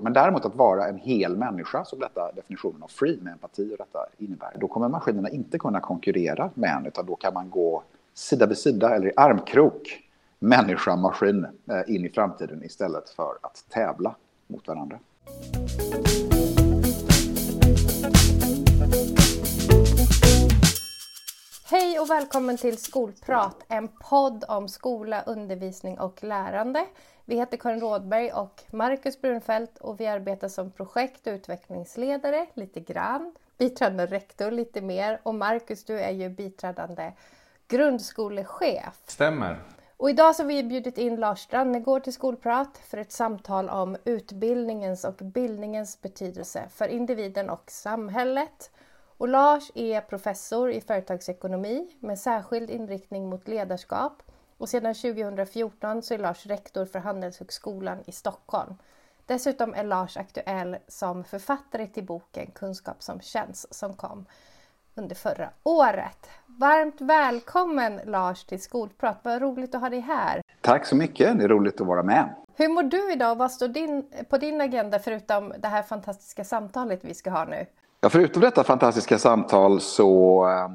Men däremot att vara en hel människa, som detta definitionen av free med empati och detta innebär, då kommer maskinerna inte kunna konkurrera med en, utan då kan man gå sida vid sida eller i armkrok, människa, maskin, eh, in i framtiden istället för att tävla mot varandra. Hej och välkommen till Skolprat, en podd om skola, undervisning och lärande. Vi heter Karin Rådberg och Marcus Brunfeldt och vi arbetar som projekt och utvecklingsledare lite grann, biträdande rektor lite mer och Marcus du är ju biträdande grundskolechef. Stämmer. Och idag så har vi bjudit in Lars Strannegård till Skolprat för ett samtal om utbildningens och bildningens betydelse för individen och samhället. Och Lars är professor i företagsekonomi med särskild inriktning mot ledarskap och sedan 2014 så är Lars rektor för Handelshögskolan i Stockholm. Dessutom är Lars aktuell som författare till boken Kunskap som känns som kom under förra året. Varmt välkommen Lars till Skolprat. Vad roligt att ha dig här. Tack så mycket. Det är roligt att vara med. Hur mår du idag? Vad står din, på din agenda förutom det här fantastiska samtalet vi ska ha nu? Ja, förutom detta fantastiska samtal så, eh,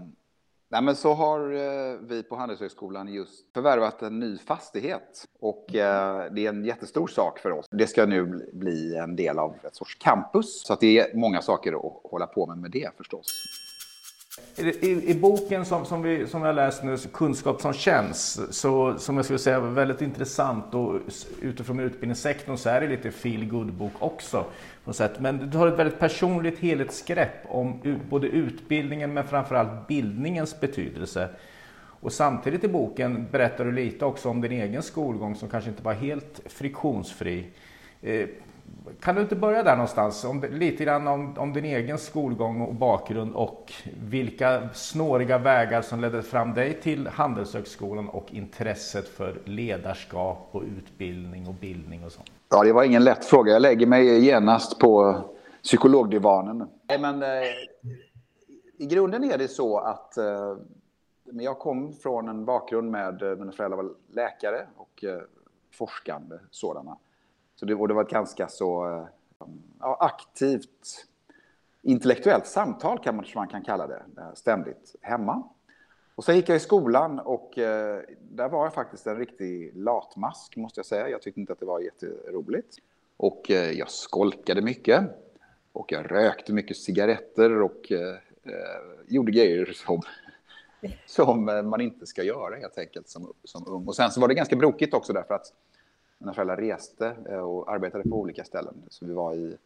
nej men så har eh, vi på Handelshögskolan just förvärvat en ny fastighet. Och eh, det är en jättestor sak för oss. Det ska nu bli en del av ett sorts campus. Så att det är många saker att hålla på med med det förstås. I, I, boken som, som, vi, som jag har läst nu, Kunskap som känns, så, som jag skulle säga var väldigt intressant och utifrån utbildningssektorn så är det lite feel good bok också. På sätt. Men du har ett väldigt personligt helhetsgrepp om både utbildningen men framförallt bildningens betydelse. Och samtidigt i boken berättar du lite också om din egen skolgång som kanske inte var helt friktionsfri. Eh, kan du inte börja där någonstans? Om, lite grann om, om, din egen skolgång och bakgrund och vilka snåriga vägar som ledde fram dig till Handelshögskolan och intresset för ledarskap och utbildning och bildning och sånt. Ja, det var ingen lätt fråga. Jag lägger mig genast på psykologdivanen. Nej, men eh, i grunden är det så att eh, jag kom från en bakgrund med, eh, mina föräldrar var läkare och eh, forskande sådana. Så det, och det var ett ganska så eh, ja, aktivt intellektuellt samtal kan man, man kan kalla det, eh, ständigt hemma. Och sen gick jag i skolan och eh, där var jag faktiskt en riktig latmask måste jag säga. Jag tyckte inte att det var jätteroligt. Och eh, jag skolkade mycket. Och jag rökte mycket cigaretter och eh, eh gjorde grejer som, som man inte ska göra helt enkelt som, som ung. Och sen så var det ganska brokigt också därför att mina föräldrar reste eh, och arbetade på olika ställen. Så vi var i,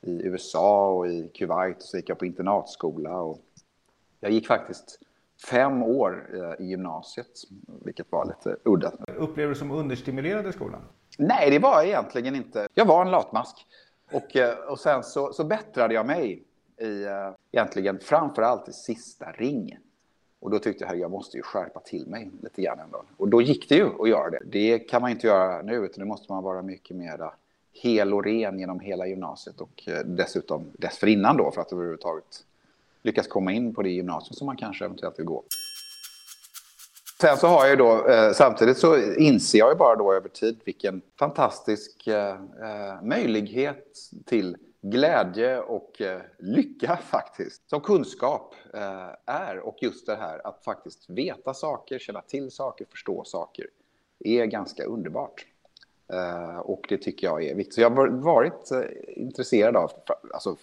i USA och i Kuwait och så gick jag på internatskola. Och jag gick faktiskt fem år eh, i gymnasiet, vilket var lite udda. Upplever du som understimulerad i skolan? Nej, det var jag egentligen inte. Jag var en latmask. Och, eh, och sen så, så bättrade jag mig i, egentligen framför allt i sista ring. Och då tyckte jag att jag måste ju skärpa till mig lite grann ändå. Och då gick det ju att göra det. Det kan man inte göra nu, utan nu måste man vara mycket mer hel och ren genom hela gymnasiet och eh, dessutom dessförinnan då för att överhuvudtaget lyckas komma in på det gymnasium som man kanske eventuellt vill gå. Sen så har jag ju då, eh, samtidigt så inser jag ju bara då över tid vilken fantastisk eh, möjlighet till glädje och eh, lycka faktiskt, som kunskap eh, är. Och just det här att faktiskt veta saker, känna till saker, förstå saker är ganska underbart. Eh, och det tycker jag är viktigt. Så jag har varit intresserad av, alltså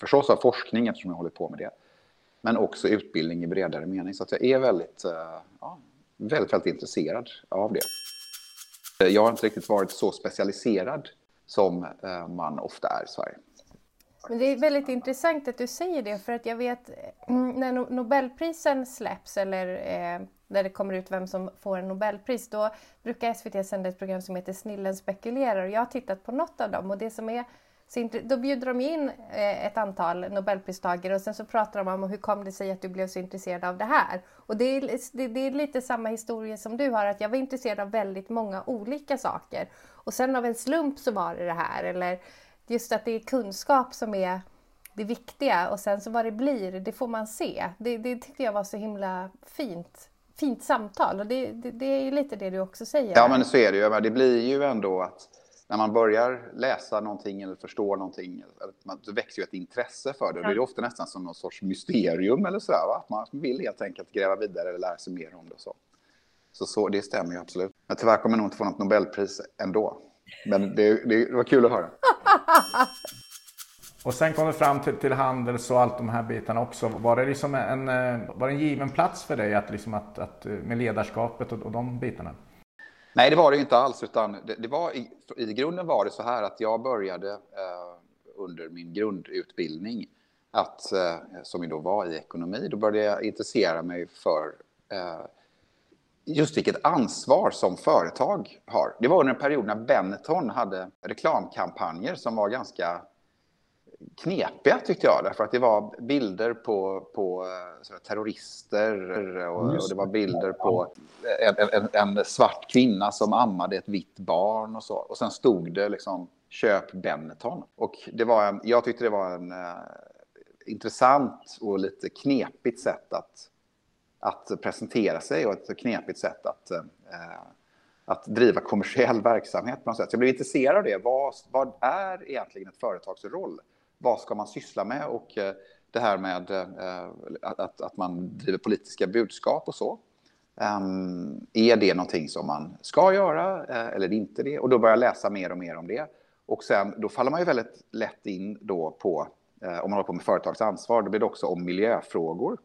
förstås av forskning eftersom jag håller på med det, men också utbildning i bredare mening. Så att jag är väldigt, ja, väldigt, väldigt intresserad av det. Jag har inte riktigt varit så specialiserad som man ofta är i Sverige. Men det är väldigt intressant att du säger det för att jag vet mm, när Nobelprisen släpps eller eh, när det kommer ut vem som får en Nobelpris då brukar SVT sända ett program som heter Snillen spekulerar och jag har tittat på något av dem och det som är då bjuder de in eh, ett antal Nobelpristagare och sen så pratar de om hur kom det sig att du blev så intresserad av det här. Och det är, det, det är lite samma historia som du har, att jag var intresserad av väldigt många olika saker. Och sen av en slump så var det det här. Eller just att det är kunskap som är det viktiga och sen så vad det blir, det får man se. Det, det tyckte jag var så himla fint. Fint samtal och det, det, det är ju lite det du också säger. Ja men så är det ju. Det blir ju ändå att när man börjar läsa någonting eller förstå någonting, så växer ju ett intresse för det. Ja. Det är ofta nästan som någon sorts mysterium eller så, va? att man vill helt enkelt gräva vidare eller lära sig mer om det. Och så. Så, så det stämmer ju absolut. Men tyvärr kommer jag nog inte få något Nobelpris ändå. Men det, det var kul att höra. Och sen kom du fram till, till Handels och allt de här bitarna också. Var det, liksom en, eh, var det en given plats för dig att, liksom att, att med ledarskapet och, och de bitarna? Nej, det var det inte alls. Utan det, det var, i, I grunden var det så här att jag började eh, under min grundutbildning, att, eh, som ju då var i ekonomi, då började jag intressera mig för eh, just vilket ansvar som företag har. Det var under en period när Benetton hade reklamkampanjer som var ganska knepiga tyckte jag. Därför att det var bilder på, på eh, terrorister och, och, det var bilder på en, en, en, svart kvinna som ammade ett vitt barn och så. Och sen stod det liksom köp Benetton. Och det var en, jag tyckte det var en uh, intressant och lite knepigt sätt att, att presentera sig och ett knepigt sätt att eh, att driva kommersiell verksamhet på något sätt. Så jag blev intresserad av det. Vad, vad är egentligen ett företags roll? vad ska man syssla med och eh, det här med eh, att, att man driver politiska budskap och så. Um, är det någonting som man ska göra eh, eller inte det? Och då börjar jag läsa mer och mer om det. Och sen, då faller man ju väldigt lätt in då på, eh, om man håller på med företagsansvar, då blir det också om miljöfrågor.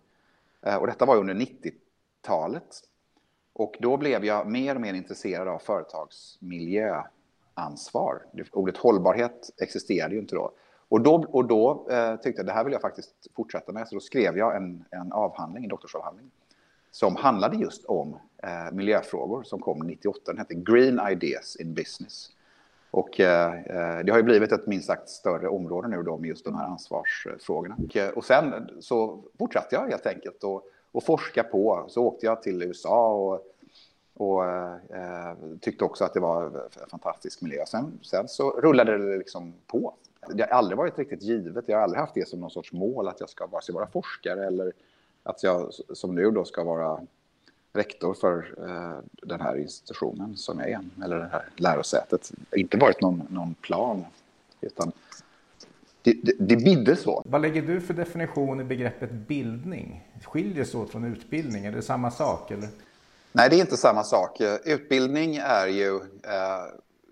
Eh, och detta var under 90-talet. Och då blev jag mer och mer intresserad av företagsmiljöansvar. Ordet hållbarhet existerade ju inte då. Och då, och då eh, tyckte jag det här vill jag faktiskt fortsätta med, så då skrev jag en, en avhandling, en doktorsavhandling, som handlade just om eh, miljöfrågor som kom 98. Den hette Green Ideas in Business. Och eh, eh, det har ju blivit ett minst sagt större område nu då med just de här ansvarsfrågorna. Och, eh, och sen så fortsatte jag helt enkelt och, och forska på. Så åkte jag till USA och och eh, tyckte också att det var en fantastisk miljö. Sen, sen så rullade det liksom på det har aldrig varit riktigt givet. Jag har aldrig haft det som någon sorts mål att jag ska vare sig vara forskare eller att jag som nu då ska vara rektor för eh, den här institutionen som jag är, eller det här lärosätet. Det har inte varit någon, någon plan, utan det, det, det bidde så. Vad lägger du för definition i begreppet bildning? Skiljer sig åt från utbildning? Är det samma sak? Eller? Nej, det är inte samma sak. Utbildning är ju, eh,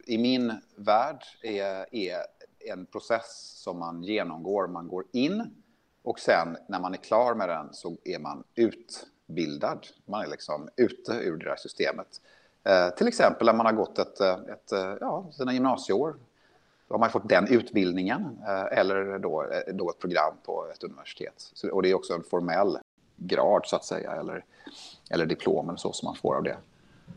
i min värld, är, är en process som man genomgår. Man går in och sen när man är klar med den så är man utbildad. Man är liksom ute ur det där systemet. Eh, till exempel när man har gått ett, eh, ett, eh, ja, sina gymnasieår. Då har man fått den utbildningen eh, eller då, eh, något ett program på ett universitet. Så, och det är också en formell grad så att säga eller, eller diplomen så som man får av det.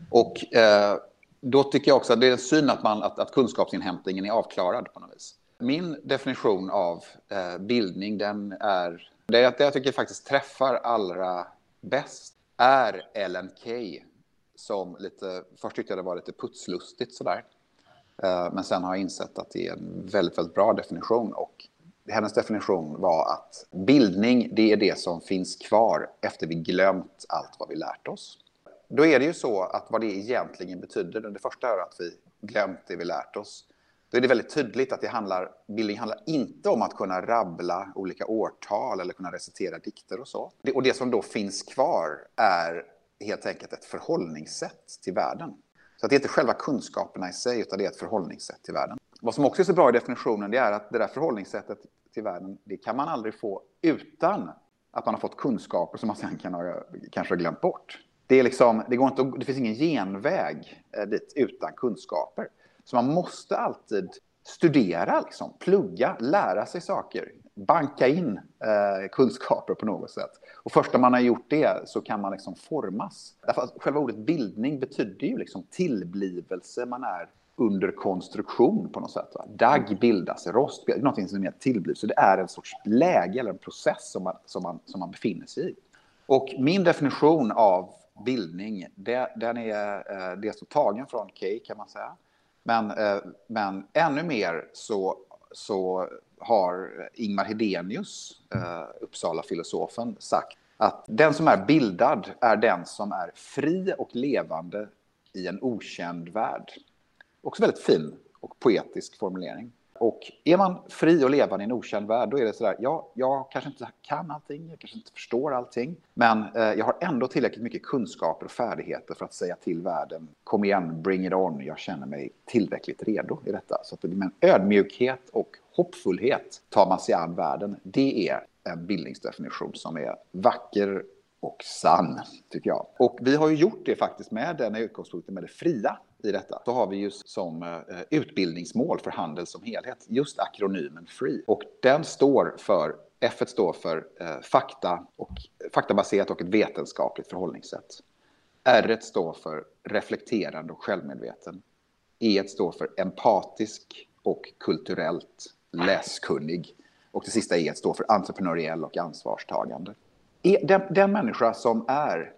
Och eh, då tycker jag också att det är synd att, man, att, att kunskapsinhämtningen är avklarad på något vis. Min definition av eh, bildning, den är... Det, det jag tycker faktiskt träffar allra bäst är Ellen Key. Som lite, först tyckte jag det var lite putslustigt sådär. Eh, men sen har jag insett att det är en väldigt, väldigt bra definition. Och hennes definition var att bildning, det är det som finns kvar efter vi glömt allt vad vi lärt oss då är det ju så att vad det egentligen betyder, det första är att vi glömt det vi lärt oss. Då är det väldigt tydligt att det handlar, bildning handlar inte om att kunna rabbla olika årtal eller kunna recitera dikter och så. Och det som då finns kvar är helt enkelt ett förhållningssätt till världen. Så att det är inte själva kunskaperna i sig, utan det är ett förhållningssätt till världen. Vad som också är så bra i definitionen, det är att det där förhållningssättet till världen, det kan man aldrig få utan att man har fått kunskaper som man sen kan ha, kanske har glömt bort det, är liksom, det, går inte, det finns ingen genväg eh, dit utan kunskaper. Så man måste alltid studera, liksom, plugga, lära sig saker, banka in eh, kunskaper på något sätt. Och först när man har gjort det så kan man liksom formas. Därför att själva ordet bildning betyder ju liksom tillblivelse, man är under konstruktion på något sätt. Va? Dagg bildas, rost bildas, någonting som är tillblivelse. Det är en sorts läge eller en process som man, som man, som man befinner sig i. Och min definition av bildning, det, den är eh, dels tagen från Key kan man säga. Men, eh, men ännu mer så, så har Ingmar Hedenius, eh, Uppsala-filosofen, sagt att den som är bildad är den som är fri och levande i en okänd värld. Också väldigt fin och poetisk formulering. Och är man fri och levande i en okänd värld, då är det sådär, ja, jag kanske inte kan allting, jag kanske inte förstår allting, men eh, jag har ändå tillräckligt mycket kunskaper och färdigheter för att säga till världen, kom igen, bring it on, jag känner mig tillräckligt redo i detta. Så att med ödmjukhet och hoppfullhet tar man sig an världen. Det är en bildningsdefinition som är vacker och sann, tycker jag. Och vi har ju gjort det faktiskt med den utgångspunkten med det fria i detta. Så har vi just som eh, utbildningsmål för handel som helhet just akronymen FREE. Och den står för, F står för eh, fakta och, faktabaserat och ett vetenskapligt förhållningssätt. R står för reflekterande och självmedveten. E står för empatisk och kulturellt läskunnig. Och det sista E står för entreprenöriell och ansvarstagande. E, den, den människa som är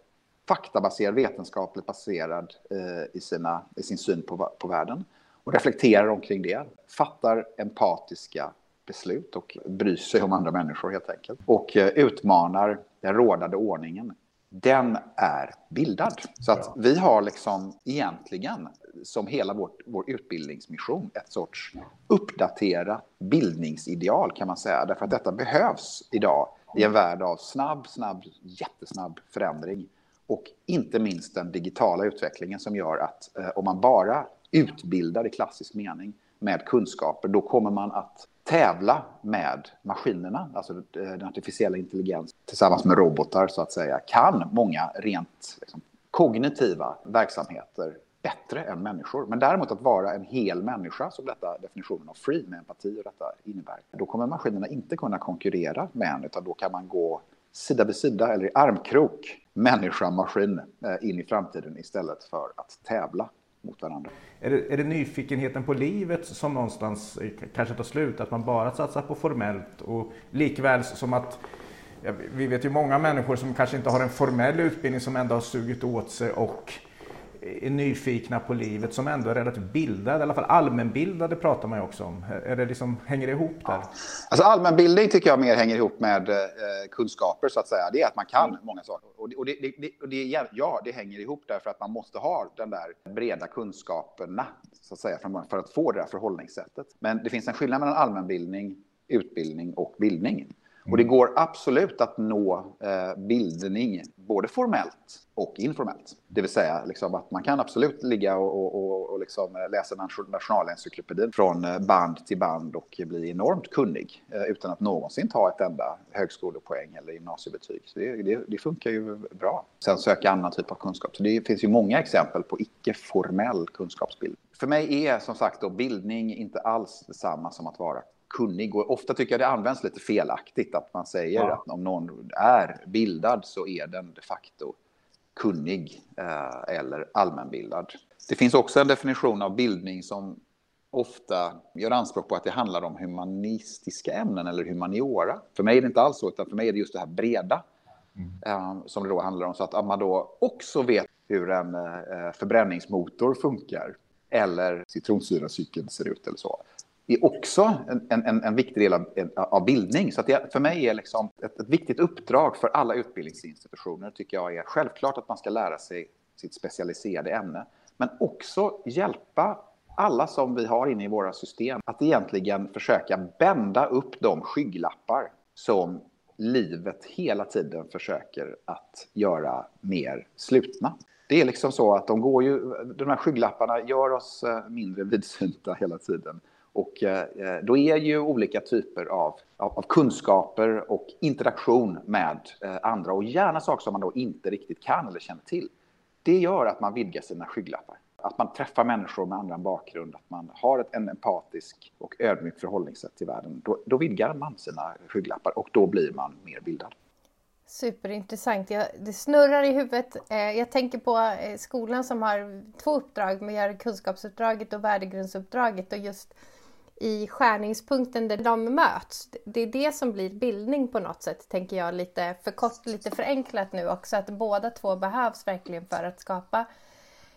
faktabaserad, vetenskapligt baserad eh, i, sina, i sin syn på, på världen och reflekterar omkring det, fattar empatiska beslut och bryr sig om andra människor helt enkelt och eh, utmanar den rådande ordningen. Den är bildad. Så att vi har liksom egentligen som hela vårt, vår utbildningsmission ett sorts uppdaterat bildningsideal kan man säga. Därför att detta behövs idag i en värld av snabb, snabb, jättesnabb förändring. Och inte minst den digitala utvecklingen som gör att eh, om man bara utbildar i klassisk mening med kunskaper, då kommer man att tävla med maskinerna, alltså eh, den artificiella intelligensen tillsammans med robotar så att säga, kan många rent liksom, kognitiva verksamheter bättre än människor. Men däremot att vara en hel människa, som detta definitionen av free med empati och detta innebär, då kommer maskinerna inte kunna konkurrera med en, utan då kan man gå sida vid sida eller i armkrok, människa, maskin, eh, in i framtiden istället för att tävla mot varandra. Är det, är det nyfikenheten på livet som någonstans eh, kanske tar slut? Att man bara satsar på formellt och likväl som att vi vet ju många människor som kanske inte har en formell utbildning som ändå har sugit åt sig och är nyfikna på livet som ändå är relativt bildade, i alla fall allmänbildade pratar man ju också om. Är det liksom, hänger det ihop där? Ja. Alltså allmänbildning tycker jag mer hänger ihop med eh, kunskaper så att säga. Det är att man kan mm. många saker. Och, det, och det, det, och det, ja, det hänger ihop därför att man måste ha den där breda kunskaperna så att säga för att få det där förhållningssättet. Men det finns en skillnad mellan allmänbildning, utbildning och bildning. Och det går absolut att nå eh, bildning både formellt och informellt. Det vill säga liksom att man kan absolut ligga och, och, och liksom läsa Nationalencyklopedin från eh, band till band och bli enormt kunnig eh, utan att någonsin ta ett enda högskolepoäng eller gymnasiebetyg. Så det, det, det, funkar ju bra. Sen söka annan typ av kunskap. Så det finns ju många exempel på icke-formell kunskapsbildning. För mig är som sagt då bildning inte alls detsamma som att vara kunnig. Och ofta tycker jag det används lite felaktigt att man säger ja. att om någon är bildad så är den de facto kunnig eh, eller allmänbildad. Det finns också en definition av bildning som ofta gör anspråk på att det handlar om humanistiska ämnen eller humaniora. För mig är det inte alls så, utan för mig är det just det här breda mm. eh, som det då handlar om. Så att man då också vet hur en eh, förbränningsmotor funkar eller citronsyracykeln ser ut eller så är också en, en, en viktig del av, av bildning. Så det, för mig är liksom ett, ett, viktigt uppdrag för alla utbildningsinstitutioner tycker jag är självklart att man ska lära sig sitt specialiserade ämne, men också hjälpa alla som vi har inne i våra system att egentligen försöka bända upp de skygglappar som livet hela tiden försöker att göra mer slutna. Det är liksom så att de går ju, de här skygglapparna gör oss eh, mindre vidsynta hela tiden. Och eh, eh, då är ju olika typer av, av, kunskaper och interaktion med eh, andra och gärna saker som man då inte riktigt kan eller känner till. Det gör att man vidgar sina skygglappar. Att man träffar människor med annan bakgrund, att man har ett, en empatisk och ödmjuk förhållningssätt till världen. Då, då vidgar man sina skygglappar och då blir man mer bildad. Superintressant. Jag, det snurrar i huvudet. Eh, jag tänker på eh, skolan som har två uppdrag. Man gör kunskapsuppdraget och värdegrundsuppdraget. Och just i skärningspunkten där de möts. Det är det som blir bildning på något sätt, tänker jag lite för kort, lite förenklat nu också, att båda två behövs verkligen för att skapa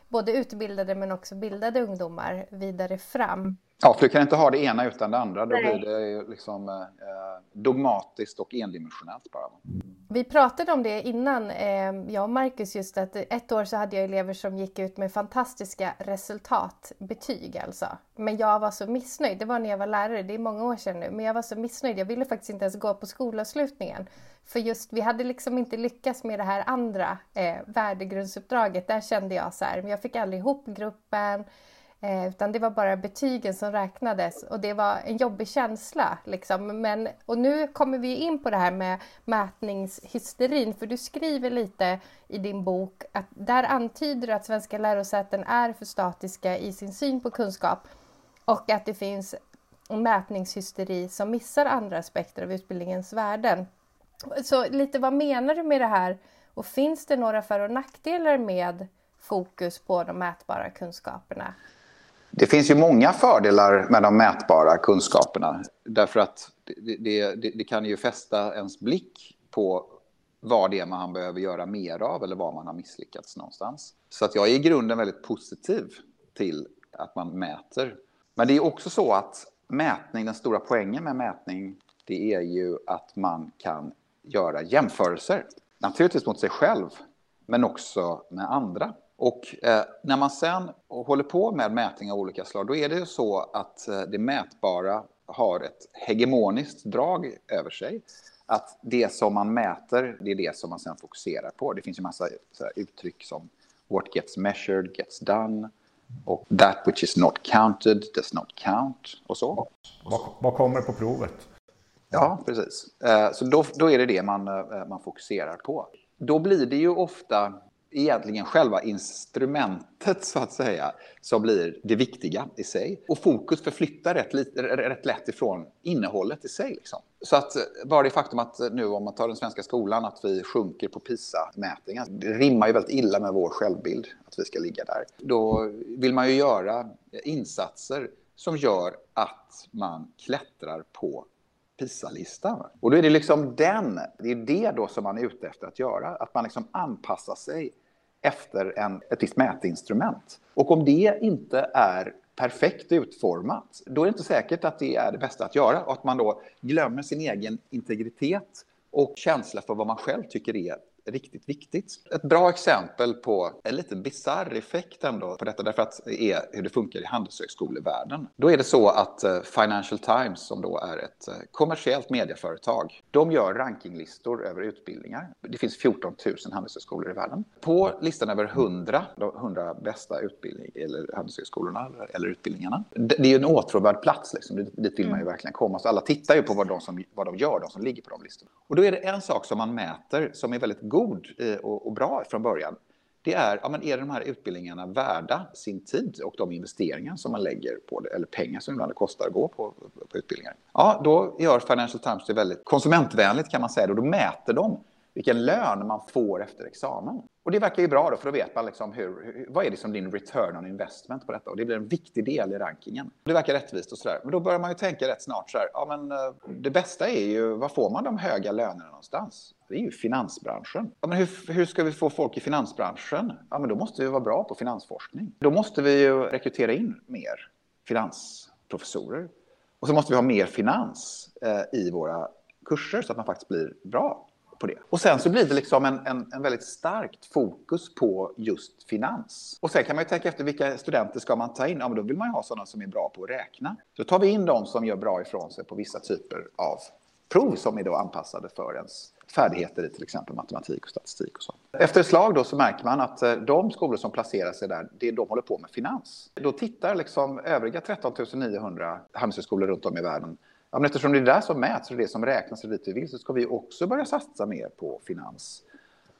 både utbildade men också bildade ungdomar vidare fram. Ja, för du kan inte ha det ena utan det andra. Då Nej. blir det liksom eh, dogmatiskt och endimensionellt bara. Vi pratade om det innan, eh, jag och Marcus, just att ett år så hade jag elever som gick ut med fantastiska resultat, betyg alltså. Men jag var så missnöjd, det var när jag var lärare, det är många år sedan nu, men jag var så missnöjd, jag ville faktiskt inte ens gå på skolavslutningen. För just, vi hade liksom inte lyckats med det här andra eh, värdegrundsuppdraget, där kände jag så här, men jag fick aldrig ihop gruppen, Eh, utan det var bara betygen som räknades och det var en jobbig känsla. Liksom. Men, och nu kommer vi in på det här med mätningshysterin, för du skriver lite i din bok att där antyder du att svenska lärosäten är för statiska i sin syn på kunskap och att det finns en mätningshysteri som missar andra aspekter av utbildningens värden. Så lite vad menar du med det här? Och finns det några för och nackdelar med fokus på de mätbara kunskaperna? Det finns ju många fördelar med de mätbara kunskaperna. Därför att det, det, det, kan ju fästa ens blick på vad det är man behöver göra mer av eller var man har misslyckats någonstans. Så att jag är i grunden väldigt positiv till att man mäter. Men det är också så att mätning, den stora poängen med mätning, det är ju att man kan göra jämförelser. Naturligtvis mot sig själv, men också med andra. Och eh, när man sen håller på med mätning av olika slag, då är det ju så att eh, det mätbara har ett hegemoniskt drag över sig. Att det som man mäter, det är det som man sen fokuserar på. Det finns ju massa uttryck som what gets measured gets done och that which is not counted does not count och så. Vad, vad kommer på provet? Ja, precis. Eh, så då, då är det det man, eh, man fokuserar på. Då blir det ju ofta egentligen själva instrumentet så att säga som blir det viktiga i sig. Och fokus förflyttar rätt, rätt lätt ifrån innehållet i sig. Liksom. Så att eh, bara det faktum att eh, nu om man tar den svenska skolan att vi sjunker på PISA-mätningar, det rimmar ju väldigt illa med vår självbild att vi ska ligga där. Då vill man ju göra insatser som gör att man klättrar på PISA-listan. Och då är det liksom den, det är det då som man är ute efter att göra, att man liksom anpassar sig efter en, ett visst mätinstrument. Och om det inte är perfekt utformat, då är det inte säkert att det är det bästa att göra och att man då glömmer sin egen integritet och känsla för vad man själv tycker är riktigt viktigt. Ett bra exempel på en lite bisarr effekt ändå på detta, därför att det är hur det funkar i handelshögskolevärlden. Då är det så att eh, Financial Times, som då är ett eh, kommersiellt medieföretag, de gör rankinglistor över utbildningar. Det finns 14 000 handelshögskolor i världen. På listan över 100, de 100 bästa utbildning, eller handelshögskolorna eller utbildningarna, det är ju en åtråvärd plats, liksom. dit vill man ju mm. verkligen komma. Så alla tittar ju på vad de, som, vad de gör, de som ligger på de listorna. Och då är det en sak som man mäter som är väldigt god eh, och, och bra från början, det är, ja, men är de här utbildningarna värda sin tid och de investeringar som man lägger på det, eller pengar som ibland det kostar att gå på, på utbildningar? Ja, då gör Financial Times det väldigt konsumentvänligt kan man säga, och då mäter de vilken lön man får efter examen. Och det verkar ju bra då, för då vet man liksom hur, vad är liksom din return on investment på detta. Och det blir en viktig del i rankingen. Det verkar rättvist och sådär. Men då börjar man ju tänka rätt snart så här, ja men eh, det bästa är ju, var får man de höga lönerna någonstans? Det är ju finansbranschen. Ja, men hur, hur ska vi få folk i finansbranschen? Ja, men då måste vi vara bra på finansforskning. Då måste vi ju rekrytera in mer finansprofessorer. Och så måste vi ha mer finans eh, i våra kurser så att man faktiskt blir bra på det. Och sen så blir det liksom en, en, en, väldigt starkt fokus på just finans. Och sen kan man ju tänka efter vilka studenter ska man ta in? Ja, men då vill man ju ha sådana som är bra på att räkna. Så tar vi in de som gör bra ifrån sig på vissa typer av prov som är då anpassade för ens färdigheter i till exempel matematik och statistik och så. Efter ett slag då så märker man att eh, de skolor som placerar sig där, det är de håller på med finans. Då tittar liksom övriga 13 900 handelshögskolor runt om i världen Ja, men eftersom det är det som mäts och det som räknas och dit vi vill så ska vi också börja satsa mer på finans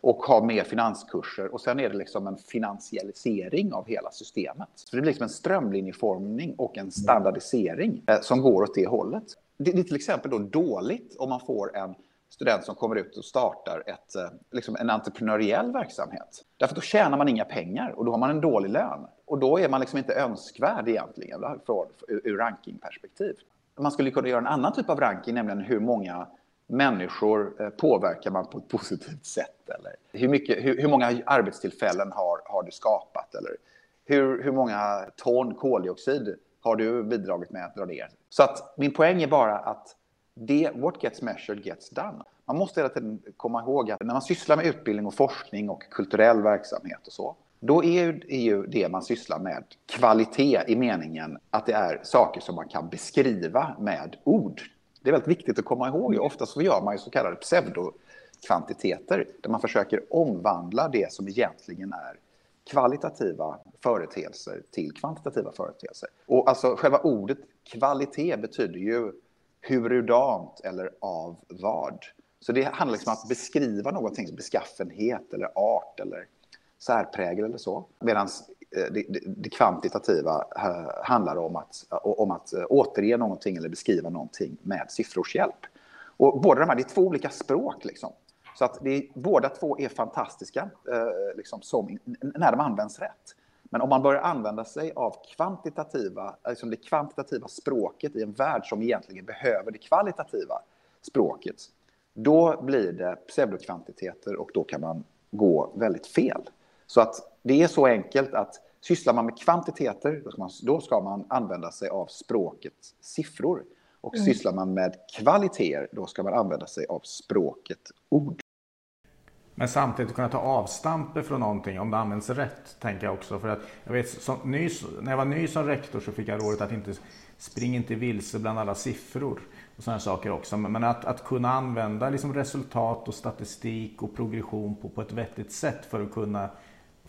och ha mer finanskurser. Och sen är det liksom en finansialisering av hela systemet. Så det blir liksom en strömlinjeformning och en standardisering eh, som går åt det hållet. Det, det är till exempel då dåligt om man får en student som kommer ut och startar ett, eh, liksom en entreprenöriell verksamhet. Därför då tjänar man inga pengar och då har man en dålig lön. Och då är man liksom inte önskvärd egentligen från, ur rankingperspektiv man skulle kunna göra en annan typ av ranking, nämligen hur många människor eh, påverkar man på ett positivt sätt? Eller hur, mycket, hur, hur många arbetstillfällen har, har du skapat? Eller hur, hur många ton koldioxid har du bidragit med att dra ner? Så att min poäng är bara att det, what gets measured gets done. Man måste hela tiden komma ihåg att när man sysslar med utbildning och forskning och kulturell verksamhet och så, då är ju det man sysslar med kvalitet i meningen att det är saker som man kan beskriva med ord. Det är väldigt viktigt att komma ihåg. Ofta så gör man ju så kallade pseudokvantiteter där man försöker omvandla det som egentligen är kvalitativa företeelser till kvantitativa företeelser. Och alltså själva ordet kvalitet betyder ju hurudant eller av vad. Så det handlar liksom om att beskriva någontings beskaffenhet eller art eller särprägel eller så. Medan eh, det, det, det, kvantitativa eh, handlar om att, om att eh, återge någonting eller beskriva någonting med siffrors hjälp. Och båda de här, det är två olika språk liksom. Så att det, båda två är fantastiska liksom, som, när de används rätt. Men om man börjar använda sig av kvantitativa, liksom det kvantitativa språket i en värld som egentligen behöver det kvalitativa språket, då blir det pseudokvantiteter och då kan man gå väldigt fel. Så att det är så enkelt att sysslar man med kvantiteter, då ska man, då ska man använda sig av språket siffror. Och mm. sysslar man med kvaliteter, då ska man använda sig av språket ord. Men samtidigt kunna ta avstamp från någonting om det används rätt, tänker jag också. För att jag vet, som, ny, när jag var ny som rektor så fick jag rådet att inte springa inte vilse bland alla siffror och sådana saker också. Men att, att kunna använda liksom resultat och statistik och progression på, på ett vettigt sätt för att kunna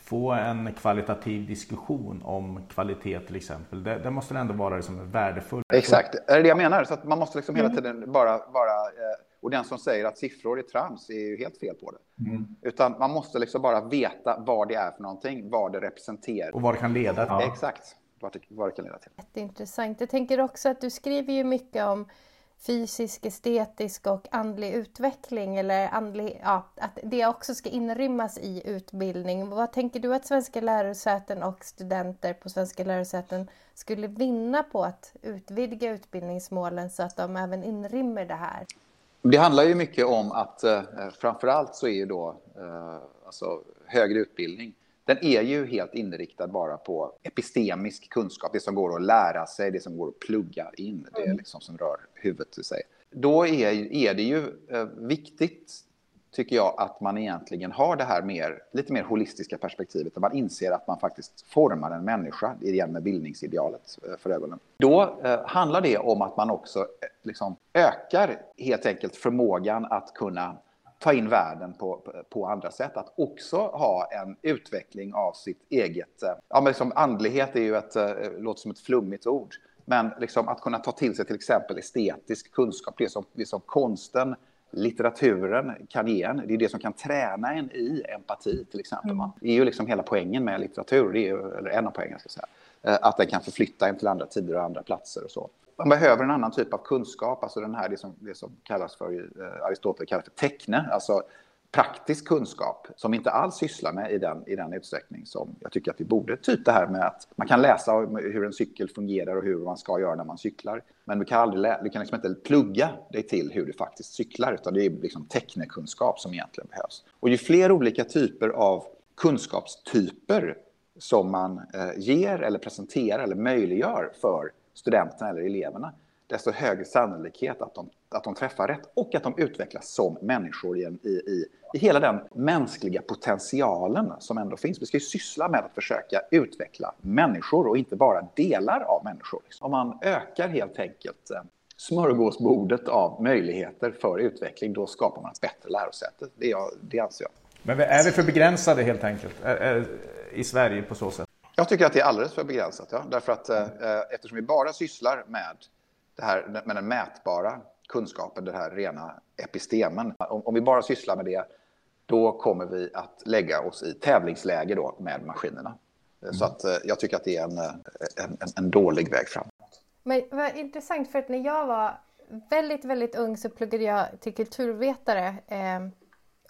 få en kvalitativ diskussion om kvalitet till exempel. Det, det måste ändå vara liksom värdefullt. Exakt, det är det jag menar. Så att man måste liksom hela mm. tiden bara, bara eh, och den som säger att siffror är trams är ju helt fel på det. Mm. Utan man måste liksom bara veta vad det är för någonting, vad det representerar. Och vad det kan leda till. Ja. Exakt, vad det, vad det kan leda till. Jätteintressant. Jag tänker också att du skriver ju mycket om fysisk, estetisk och andlig utveckling eller andlig, ja, att det också ska inrymmas i utbildning. Vad tänker du att svenska lärosäten och studenter på svenska lärosäten skulle vinna på att utvidga utbildningsmålen så att de även inrymmer det här? Det handlar ju mycket om att eh, framförallt så är ju då eh, alltså, högre utbildning den är ju helt inriktad bara på epistemisk kunskap, det som går att lära sig, det som går att plugga in, det mm. liksom som rör huvudet i sig. Då är, är det ju eh, viktigt, tycker jag, att man egentligen har det här mer, lite mer holistiska perspektivet, där man inser att man faktiskt formar en människa, igen med bildningsidealet eh, för ögonen. Då eh, handlar det om att man också eh, liksom, ökar helt enkelt förmågan att kunna ta in världen på, på andra sätt. Att också ha en utveckling av sitt eget... Eh, ja, men liksom andlighet är ju ett, eh, låter som ett flummigt ord. Men liksom att kunna ta till sig till exempel estetisk kunskap, det som, det som konsten, litteraturen kan ge en. Det är det som kan träna en i empati till exempel. Mm. Det är ju liksom hela poängen med litteratur, det är ju, eller en av poängen ska säga. Eh, att den kan förflytta en till andra tider och andra platser och så man behöver en annan typ av kunskap, alltså den här, det som, det som kallas för, eh, Aristoteles kallar för teckne, alltså praktisk kunskap som vi inte alls sysslar med i den, i den utsträckning som jag tycker att vi borde. Typ det här med att man kan läsa hur en cykel fungerar och hur man ska göra när man cyklar. Men du kan, aldrig du kan liksom inte plugga dig till hur du faktiskt cyklar, utan det är liksom tecknekunskap som egentligen behövs. Och ju fler olika typer av kunskapstyper som man eh, ger eller presenterar eller möjliggör för studenterna eller eleverna, desto högre sannolikhet att de, att de träffar rätt och att de utvecklas som människor i, i, i, i hela den mänskliga potentialen som ändå finns. Vi ska ju syssla med att försöka utveckla människor och inte bara delar av människor. Om man ökar helt enkelt eh, smörgåsbordet av möjligheter för utveckling, då skapar man ett bättre lärosäte. Det, det anser jag. Men är vi för begränsade helt enkelt är, är, i Sverige på så sätt? Jag tycker att det är alldeles för begränsat. Ja. Därför att eh, eftersom vi bara sysslar med, det här, med den mätbara kunskapen, den här rena epistemen. Om, om vi bara sysslar med det, då kommer vi att lägga oss i tävlingsläge då med maskinerna. Mm. Så att, eh, jag tycker att det är en, eh, en, en, en dålig väg framåt. Men vad intressant, för att när jag var väldigt, väldigt ung så pluggade jag till kulturvetare. Eh,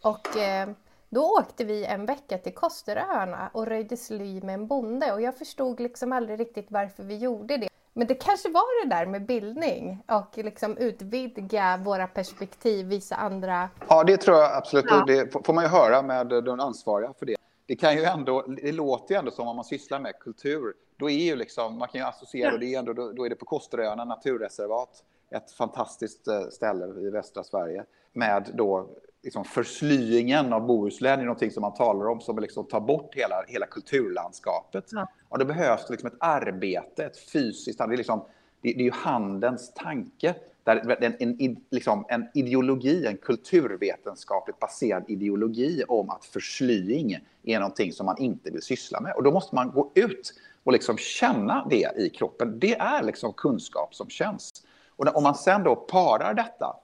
och eh, då åkte vi en vecka till Kosteröarna och röjde sly med en bonde och jag förstod liksom aldrig riktigt varför vi gjorde det. Men det kanske var det där med bildning och liksom utvidga våra perspektiv, visa andra. Ja, det tror jag absolut. Ja. Det får man ju höra med de ansvariga för det. det kan ju ändå, det låter ju ändå som om man sysslar med kultur, då är ju liksom, man kan ju associera, ja. det är ändå, då, då är det på Kosteröarna, naturreservat, ett fantastiskt eh, ställe i västra Sverige, med då liksom förslyingen av Bohuslän är någonting som man talar om som liksom tar bort hela, hela kulturlandskapet. Ja. Och det behövs liksom ett arbete, ett fysiskt, det är, liksom, det, det är ju handens tanke där en, en, liksom en ideologi, en kulturvetenskapligt baserad ideologi om att förslying är någonting som man inte vill syssla med. Och då måste man gå ut och liksom känna det i kroppen. Det är liksom kunskap som känns. Och om man sen då parar detta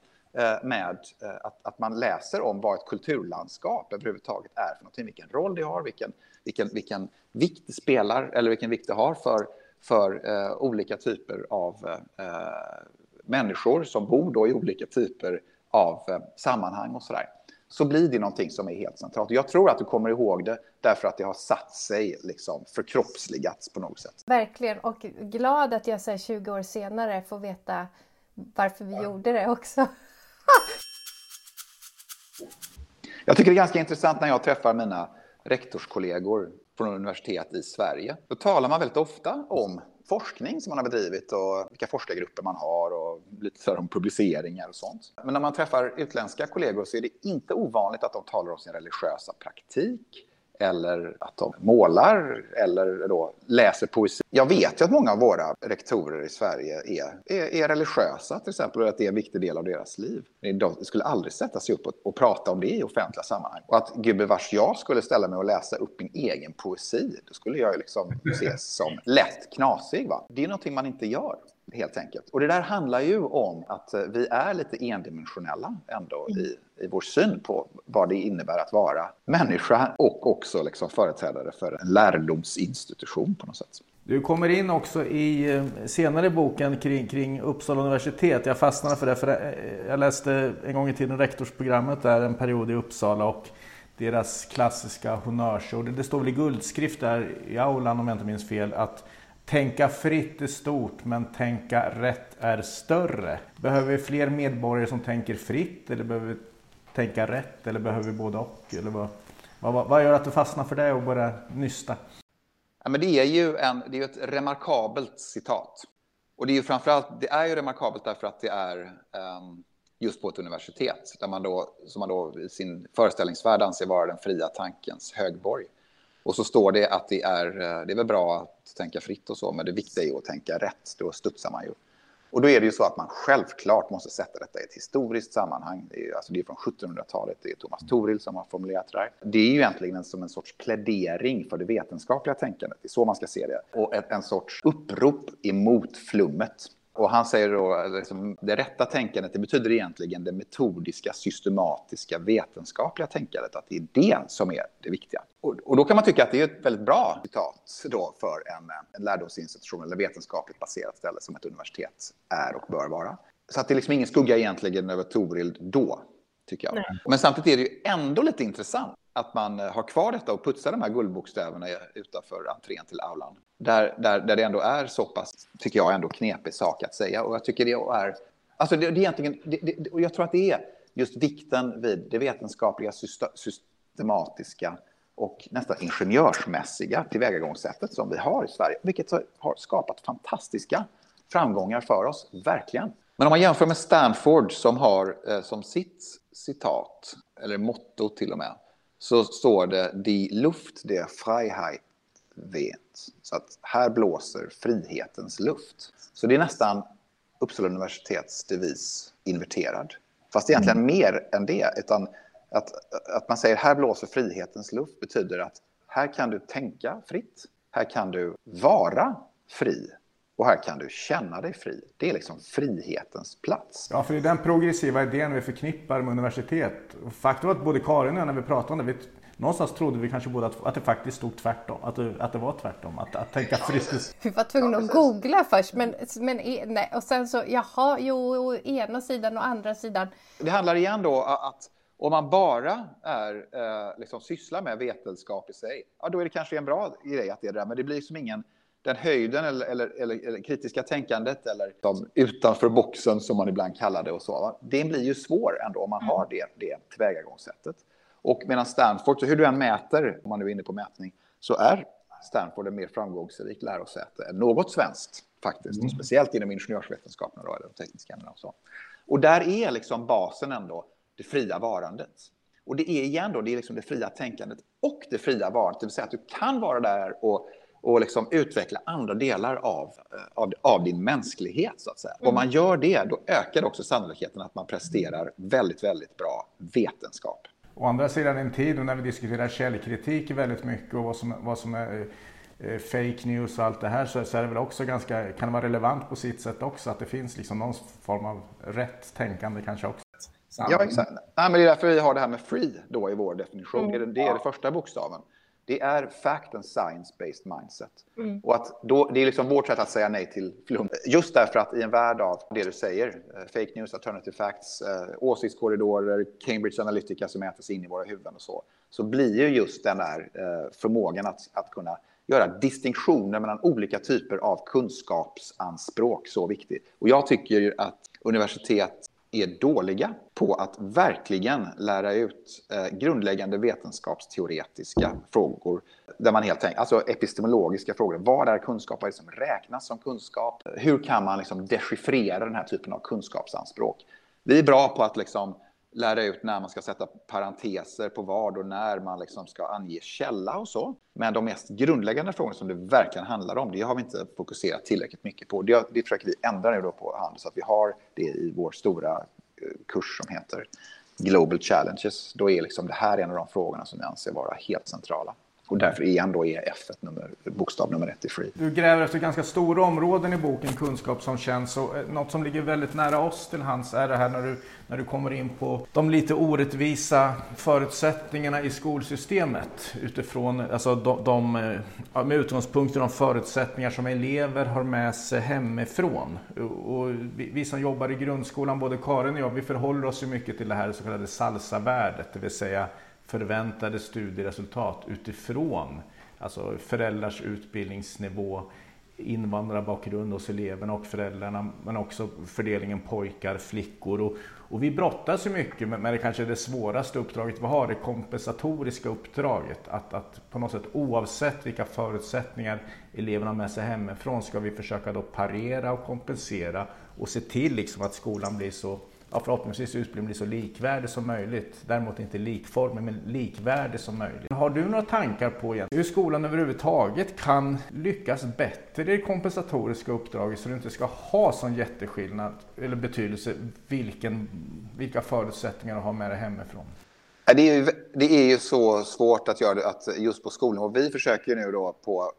med eh, att, att man läser om vad ett kulturlandskap överhuvudtaget är för någonting, vilken roll det har, vilken, vilken, vilken vikt det spelar eller vilken vikt det har för, för uh, olika typer av uh, människor som bor då i olika typer av uh, sammanhang och sådär så blir det någonting som är helt centralt. Jag tror att du kommer ihåg det därför att det har satt sig, liksom, förkroppsligats på något sätt. Verkligen, och glad att jag så 20 år senare får veta varför vi ja. gjorde det också jag tycker det är ganska intressant när jag träffar mina rektorskollegor från universitet i Sverige. Då talar man väldigt ofta om forskning som man har bedrivit och vilka forskargrupper man har och lite så om publiceringar och sånt. Men när man träffar utländska kollegor så är det inte ovanligt att de talar om sin religiösa praktik eller att de målar eller då läser poesi. Jag vet ju att många av våra rektorer i Sverige är, är, är religiösa till exempel och att det är en viktig del av deras liv. De skulle aldrig sätta sig upp och, och prata om det i offentliga sammanhang. Och att gubevars jag skulle ställa mig och läsa upp min egen poesi, då skulle jag liksom ses som lätt knasig. Va? Det är någonting man inte gör helt enkelt. Och det där handlar ju om att eh, vi är lite endimensionella ändå i, i vår syn på vad det innebär att vara människa och också liksom företrädare för en lärdomsinstitution på något sätt. Du kommer in också i eh, senare boken kring, kring Uppsala universitet. Jag fastnade för det, för eh, jag läste en gång i tiden rektorsprogrammet där en period i Uppsala och deras klassiska honnörsord. Det står väl i guldskrift där i aulan om jag inte minns fel att Tänka fritt är stort, men tänka rätt är större. Behöver vi fler medborgare som tänker fritt eller behöver vi tänka rätt eller behöver vi både och? Eller vad, vad, vad gör att du fastnar för det och börjar nysta? Ja, men det är ju en, det är ett remarkabelt citat. Och det är ju framförallt, det är ju remarkabelt därför att det är um, just på ett universitet där man då, som man då i sin föreställningsvärld anser vara den fria tankens högborg. Och så står det att det är, eh, det är väl bra att tänka fritt och så, men det viktiga är att tänka rätt. Då studsar man ju. Och då är det ju så att man självklart måste sätta detta i ett historiskt sammanhang. Det är, alltså det är från 1700-talet, det är Thomas Toril som har formulerat det där. Det är ju egentligen som en sorts plädering för det vetenskapliga tänkandet. Det är så man ska se det. Och ett, en sorts upprop emot flummet. Och han säger då, liksom, det rätta tänkandet, det betyder egentligen det metodiska, systematiska, vetenskapliga tänkandet, att det är det som är det viktiga. Och, och då kan man tycka att det är ett väldigt bra citat då för en, en lärdomsinstitution eller vetenskapligt baserat ställe som ett universitet är och bör vara. Så att det är liksom ingen skugga egentligen över Toril då, tycker jag. Nej. Men samtidigt är det ju ändå lite intressant att man har kvar detta och putsar de här guldbokstäverna utanför entrén till aulan. Där, där, där det ändå är så pass, tycker jag, ändå knepig sak att säga. Och jag tycker det är... Alltså det, det är egentligen... Det, det, och jag tror att det är just vikten vid det vetenskapliga, systematiska och nästan ingenjörsmässiga tillvägagångssättet som vi har i Sverige, vilket har skapat fantastiska framgångar för oss, verkligen. Men om man jämför med Stanford som har eh, som sitt citat, eller motto till och med, så står det Die Luft der Freiheit vet. Så att här blåser frihetens luft. Så det är nästan Uppsala universitets devis inverterad. Fast egentligen mm. mer än det. Utan att, att man säger här blåser frihetens luft betyder att här kan du tänka fritt. Här kan du vara fri. Och här kan du känna dig fri. Det är liksom frihetens plats. Ja, för det är den progressiva idén vi förknippar med universitet. Faktum är att både Karin och jag när vi pratade om det, vi Någonstans trodde vi kanske båda att, det faktiskt stod tvärtom, att det, att det var tvärtom, att, att tänka fritt. Vi var tvungna att googla först, men, men nej, och sen så, jaha, jo, å ena sidan och andra sidan. Det handlar igen då att om man bara är, eh, liksom sysslar med vetenskap i sig, ja, då är det kanske en bra grej att det är det där, men det blir liksom ingen den höjden eller, eller, eller, eller kritiska tänkandet eller de utanför boxen som man ibland kallar det och så. Va? Det blir ju svår ändå om man har det, det tillvägagångssättet. Och medan Stanford, så hur du än mäter, om man nu är inne på mätning, så är Stanford en mer framgångsrik lärosäte än något svenskt faktiskt. Mm. Speciellt inom ingenjörsvetenskapen och de tekniska ämnena och så. Och där är liksom basen ändå det fria varandet. Och det är igen då, det är liksom det fria tänkandet och det fria varandet, det vill säga att du kan vara där och, och liksom utveckla andra delar av, eh, av, av din mänsklighet, så att säga. Mm. Om man gör det, då ökar också sannolikheten att man presterar väldigt, väldigt bra vetenskap. Å andra sidan, i en tid när vi diskuterar källkritik väldigt mycket och vad som, vad som är eh, fake news och allt det här så, så är det väl också ganska, kan det vara relevant på sitt sätt också att det finns liksom någon form av rätt tänkande kanske också. Ja, exakt. Nej, men det är därför vi har det här med free då i vår definition. Mm. Det, är, det är det första bokstaven. Det är fact and science-based mindset. Mm. Och att då, det är liksom vårt sätt att säga nej till flum. Just därför att i en värld av det du säger, uh, fake news, alternative facts, uh, åsiktskorridorer, Cambridge Analytica som äter sig in i våra huvuden och så, så blir ju just den där uh, förmågan att, att kunna göra distinktioner mellan olika typer av kunskapsanspråk så viktig. Och jag tycker att universitet är dåliga på att verkligen lära ut eh, grundläggande vetenskapsteoretiska frågor. Där man helt enkelt, alltså epistemologiska frågor. Vad är kunskap? Vad är det som räknas som kunskap? Hur kan man liksom dechiffrera den här typen av kunskapsanspråk? Vi är bra på att liksom lära ut när man ska sätta parenteser på vad och när man liksom ska ange källa och så. Men de mest grundläggande frågorna som det verkligen handlar om, det har vi inte fokuserat tillräckligt mycket på. Det, det försöker vi ändra nu då på hand så att vi har det i vår stora eh, kurs som heter Global Challenges. Då är liksom det här en av de frågorna som jag anser vara helt centrala. Och därför är han då är F nummer, bokstav nummer ett i Free. Du gräver efter ganska stora områden i boken Kunskap som känns. Och eh, något som ligger väldigt nära oss till hands är det här när du, när du kommer in på de lite orättvisa förutsättningarna i skolsystemet. Utifrån, eh, alltså de, de, eh, med utgångspunkt i de förutsättningar som elever har med sig hemifrån. Och vi, vi som jobbar i grundskolan, både Karin och jag, vi förhåller oss ju mycket till det här så kallade salsa-värdet. Det vill säga förväntade studieresultat utifrån alltså föräldrars utbildningsnivå, invandrarbakgrund hos eleverna och föräldrarna, men också fördelningen pojkar, flickor. Och, och vi brottas ju mycket med, med det kanske det svåraste uppdraget vi har, det kompensatoriska uppdraget. Att, att på något sätt oavsett vilka förutsättningar eleverna har med sig hemifrån ska vi försöka då parera och kompensera och se till liksom att skolan blir så ja, förhoppningsvis utbildningen blir så likvärdig som möjligt. Däremot inte likformig, men likvärdig som möjligt. Har du några tankar på hur skolan överhuvudtaget kan lyckas bättre i det kompensatoriska uppdraget så du inte ska ha sån jätteskillnad eller betydelse vilken, vilka förutsättningar du har med dig hemifrån? Det är, ju, det är ju så svårt att göra det att just på skolan. Och vi försöker nu då på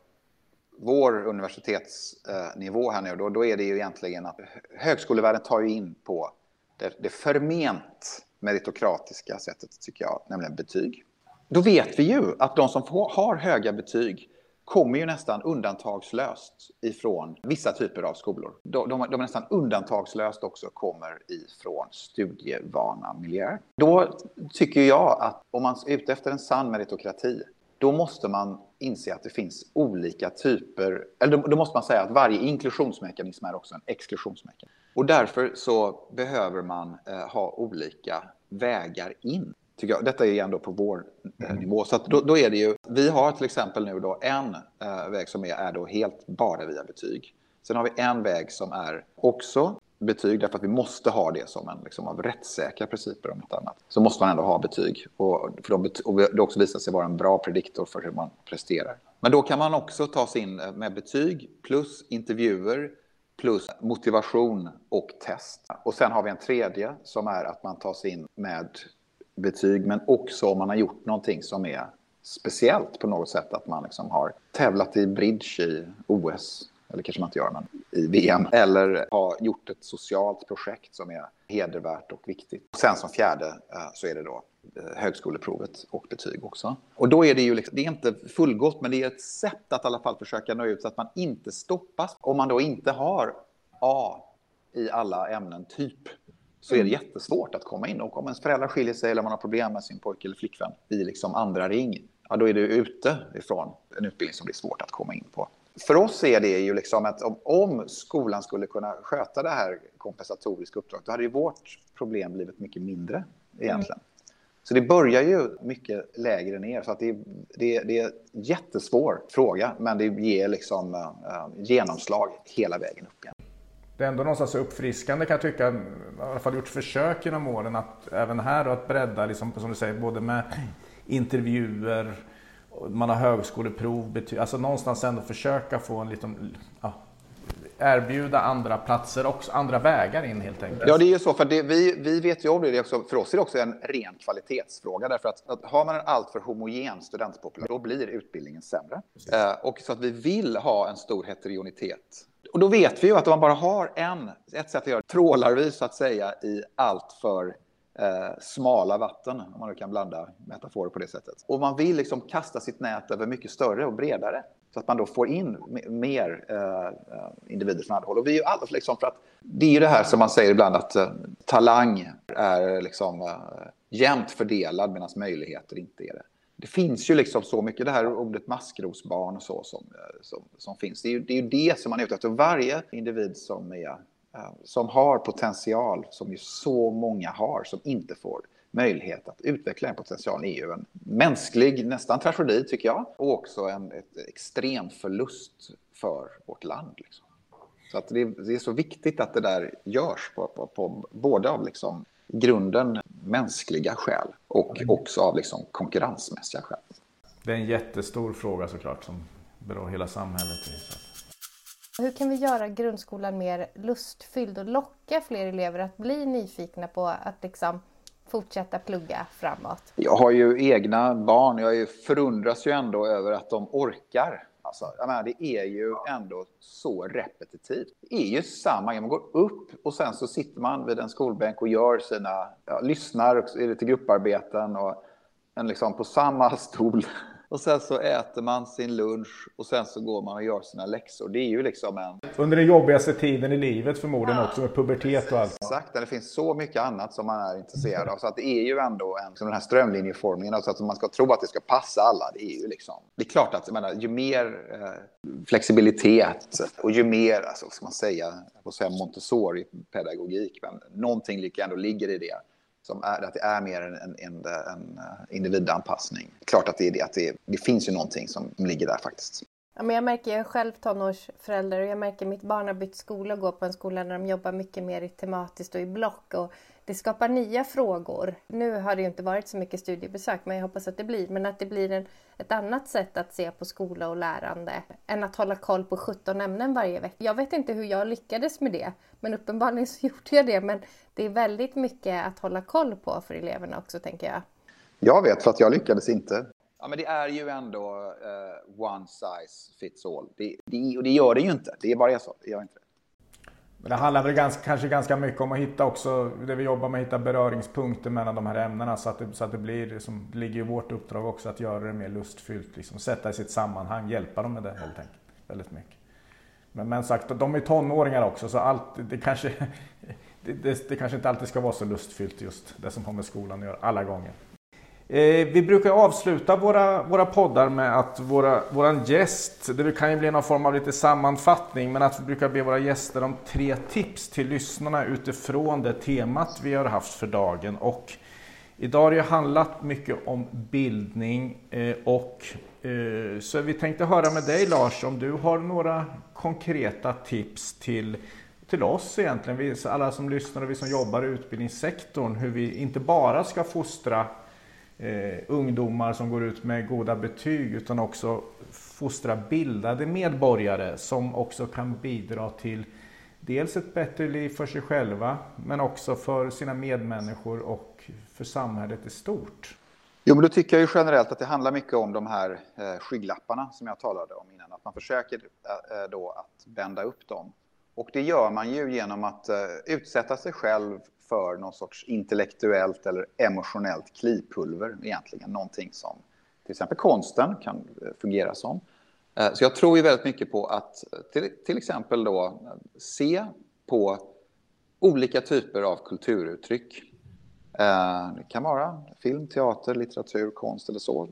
vår universitetsnivå här nu, då, då är det ju egentligen att högskolevärlden tar ju in på det, det förment meritokratiska sättet, tycker jag, nämligen betyg. Då vet vi ju att de som har höga betyg kommer ju nästan undantagslöst ifrån vissa typer av skolor. De, de, de nästan undantagslöst också kommer ifrån studievana miljöer. Då tycker jag att om man är ute efter en sann meritokrati, då måste man inse att det finns olika typer, eller då, då måste man säga att varje inklusionsmekanism är också en exklusionsmekanism. Och därför så behöver man eh, ha olika vägar in. Tycker jag. Detta är ändå på vår eh, mm. nivå. Så då, då, är det ju, vi har till exempel nu då en eh, väg som är, är då helt bara via betyg. Sen har vi en väg som är också betyg därför att vi måste ha det som en liksom, av rättssäkra principer om inte annat. Så måste man ändå ha betyg och, för de, och det också visar sig vara en bra prediktor för hur man presterar. Men då kan man också ta sig in eh, med betyg plus intervjuer plus motivation och test. Och sen har vi en tredje som är att man tar sig in med betyg men också om man har gjort någonting som är speciellt på något sätt. Att man liksom har tävlat i bridge i OS eller kanske man inte gör, men i VM. Eller har gjort ett socialt projekt som är hedervärt och viktigt. Sen som fjärde eh, så är det då eh, högskoleprovet och betyg också. Och då är det ju liksom, det är inte fullgott, men det är ett sätt att i alla fall försöka nå ut så att man inte stoppas. Om man då inte har A i alla ämnen, typ, så är det mm. jättesvårt att komma in. Och om ens föräldrar skiljer sig eller man har problem med sin pojke eller flickvän i liksom andra ring, ja, då är du ute ifrån en utbildning som blir svårt att komma in på för oss är det ju liksom att om, om, skolan skulle kunna sköta det här kompensatoriska uppdraget, då hade ju vårt problem blivit mycket mindre egentligen. Mm. Så det börjar ju mycket lägre ner. Så att det, det, det är en jättesvår fråga, men det ger liksom uh, genomslag hela vägen upp igen. Det är ändå någonstans uppfriskande kan jag tycka, i alla fall gjort försök genom åren att även här då att bredda, liksom, som du säger, både med intervjuer, man har högskoleprov, alltså någonstans ändå försöka få en liten, ja, erbjuda andra platser också, andra vägar in helt enkelt. Ja, det är ju så, för det, vi, vi vet ju om det, det också, för oss är det också en ren kvalitetsfråga, därför att, att har man en alltför homogen studentpopulation, då blir utbildningen sämre. Eh, och så att vi vill ha en stor heterogenitet. Och då vet vi ju att om man bara har en, ett sätt att göra det, trålar vi så att säga i allt för eh, smala vatten, om man nu kan blanda metaforer på det sättet. Och man vill liksom kasta sitt nät över mycket större och bredare. Så att man då får in mer eh, individer från alla håll. Och vi är ju alla liksom för att det är ju det här som man säger ibland att eh, talang är liksom eh, jämnt fördelad medan möjligheter inte är det. Det finns ju liksom så mycket, det här ordet maskrosbarn och så som, eh, som, som finns. Det är, ju, det är ju det som man är ute efter. Varje individ som, är, som har potential, som ju så många har, som inte får möjlighet att utveckla en potential är ju en mänsklig, nästan tragedi tycker jag, och också en extrem förlust för vårt land. Liksom. Så att det, det, är så viktigt att det där görs på, på, på både av liksom grunden mänskliga skäl och också av liksom konkurrensmässiga skäl. Det är en jättestor fråga såklart som berör hela samhället. Hur kan vi göra grundskolan mer lustfylld och locka fler elever att bli nyfikna på att liksom fortsätta plugga framåt? Jag har ju egna barn. Jag förundras ju ändå över att de orkar. Alltså, jag menar, det är ju ändå så repetitivt. Det är ju samma grej. Man går upp och sen så sitter man vid en skolbänk och gör sina, ja, lyssnar till grupparbeten och en liksom på samma stol och sen så äter man sin lunch och sen så går man och gör sina läxor. Det är ju liksom en... Under den jobbigaste tiden i livet förmodligen också med pubertet och allt. Exakt, det finns så mycket annat som man är intresserad av. Så att det är ju ändå en, den här strömlinjeformningen. Alltså att man ska tro att det ska passa alla. Det är ju liksom... Det är klart att menar, ju mer eh, flexibilitet och ju mer, alltså, vad ska man säga, säga Montessori-pedagogik, men någonting ändå ligger i det som är, att det är mer en, en, en, en eh, individanpassning. Klart att det är det, att det, det finns ju någonting som ligger där faktiskt. Ja, men jag märker, jag är själv tonårsförälder och jag märker att mitt barn har bytt skola och går på en skola där de jobbar mycket mer tematiskt och i block. Och det skapar nya frågor. Nu har det ju inte varit så mycket studiebesök, men jag hoppas att det blir. Men att det blir en, ett annat sätt att se på skola och lärande än att hålla koll på 17 ämnen varje vecka. Jag vet inte hur jag lyckades med det, men uppenbarligen så gjorde jag det. Men det är väldigt mycket att hålla koll på för eleverna också, tänker jag. Jag vet, för att jag lyckades inte. Ja, men det är ju ändå uh, one size fits all. Det, det, och det gör det ju inte. Det är bara så. Det gör inte det. Men det handlar väl ganska, kanske ganska mycket om att hitta också, det vi jobbar med, att hitta beröringspunkter mellan de här ämnena så att det, så att det blir, som det ligger i vårt uppdrag också, att göra det mer lustfyllt, liksom, sätta i sitt sammanhang, hjälpa dem med det helt enkelt. Väldigt mycket. Men, men sagt, de är tonåringar också så allt, det kanske, det, det, det kanske inte alltid ska vara så lustfyllt just det som har med skolan att göra, alla gånger. Eh, vi brukar avsluta våra, våra poddar med att våra, våran gäst, det kan ju bli någon form av lite sammanfattning, men att vi brukar be våra gäster om tre tips till lyssnarna utifrån det temat vi har haft för dagen. Och idag har det ju handlat mycket om bildning eh, och eh, så vi tänkte höra med dig Lars om du har några konkreta tips till till oss egentligen, vi, alla som lyssnar och vi som jobbar i utbildningssektorn, hur vi inte bara ska fostra eh, ungdomar som går ut med goda betyg utan också fostra bildade medborgare som också kan bidra till dels ett bättre liv för sig själva men också för sina medmänniskor och för samhället i stort. Jo, men då tycker jag ju generellt att det handlar mycket om de här eh, skygglapparna som jag talade om innan. Att man försöker eh, då att bända upp dem. Och det gör man ju genom att eh, utsätta sig själv för någon sorts intellektuellt eller emotionellt klipulver egentligen. Någonting som till exempel konsten kan eh, fungera som. Eh, så jag tror ju väldigt mycket på att eh, till, till exempel då se på olika typer av kulturuttryck. Det kan vara film, teater, litteratur, konst eller så.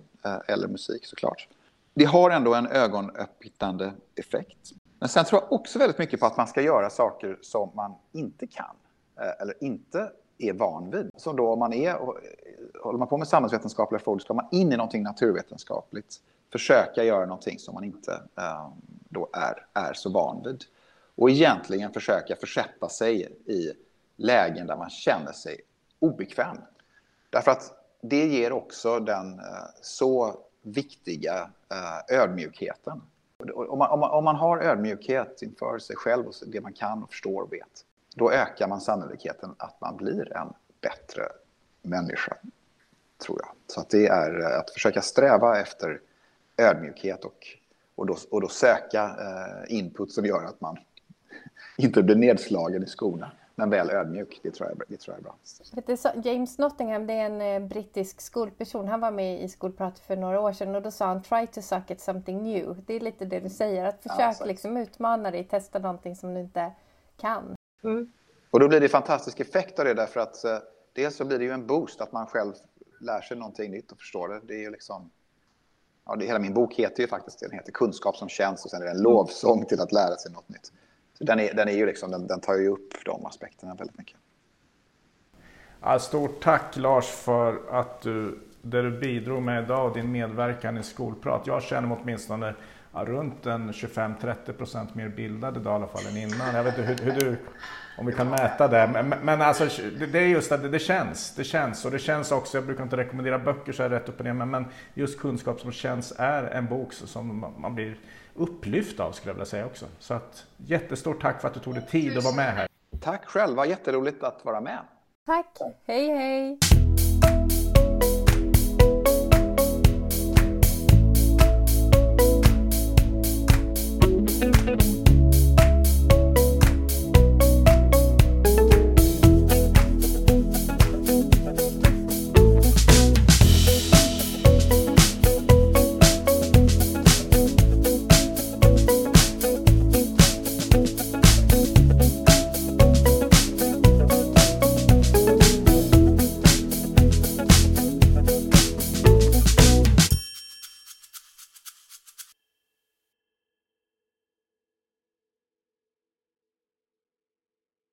Eller musik såklart. Det har ändå en ögonöppnande effekt. Men sen tror jag också väldigt mycket på att man ska göra saker som man inte kan. Eh, eller inte är van vid. Så då om man är, eh, håller man på med samhällsvetenskapliga frågor ska man in i någonting naturvetenskapligt. Försöka göra någonting som man inte eh, då är, är så van vid. Och egentligen försöka försätta sig i lägen där man känner sig obekväm. Därför att det ger också den eh, så viktiga eh, ödmjukheten. Om man, om, man, om man har ödmjukhet inför sig själv och det man kan och förstår och vet, då ökar man sannolikheten att man blir en bättre människa, tror jag. Så att det är eh, att försöka sträva efter ödmjukhet och, och, då, och då söka eh, input som gör att man inte blir nedslagen i skorna men väl ödmjuk. Det tror jag, det tror jag är bra. James Nottingham, det är en eh, brittisk skolperson. Han var med i Skolprat för några år sedan och då sa han try to suck at something new. Det är lite det du säger, att försöka ja, liksom utmana dig, testa någonting som du inte kan. Mm. Och då blir det fantastisk effekt av det därför att eh, dels så blir det ju en boost att man själv lär sig någonting nytt och förstår det. Det är ju liksom Ja, det, hela min bok heter ju faktiskt den heter Kunskap som känns och sen är det en lovsång till att lära sig något nytt. Så den, är, den, är ju liksom, den, den tar ju upp de aspekterna väldigt mycket. Ja, stort tack Lars för att du, det du bidrog med idag och din medverkan i Skolprat. Jag känner mig åtminstone ja, runt en 25-30 procent mer bildad idag i alla fall än innan. Jag vet inte hur, hur du, om vi kan mäta det. Men, men alltså, det är just att det, det, känns. Det känns och det känns också, jag brukar inte rekommendera böcker så här rätt upp och ner, men, men just kunskap som känns är en bok som man blir upplyft av skulle jag vilja säga också. Så att jättestort tack för att du tog dig tid att vara med här. Tack själva, jätteroligt att vara med. Tack, hej hej.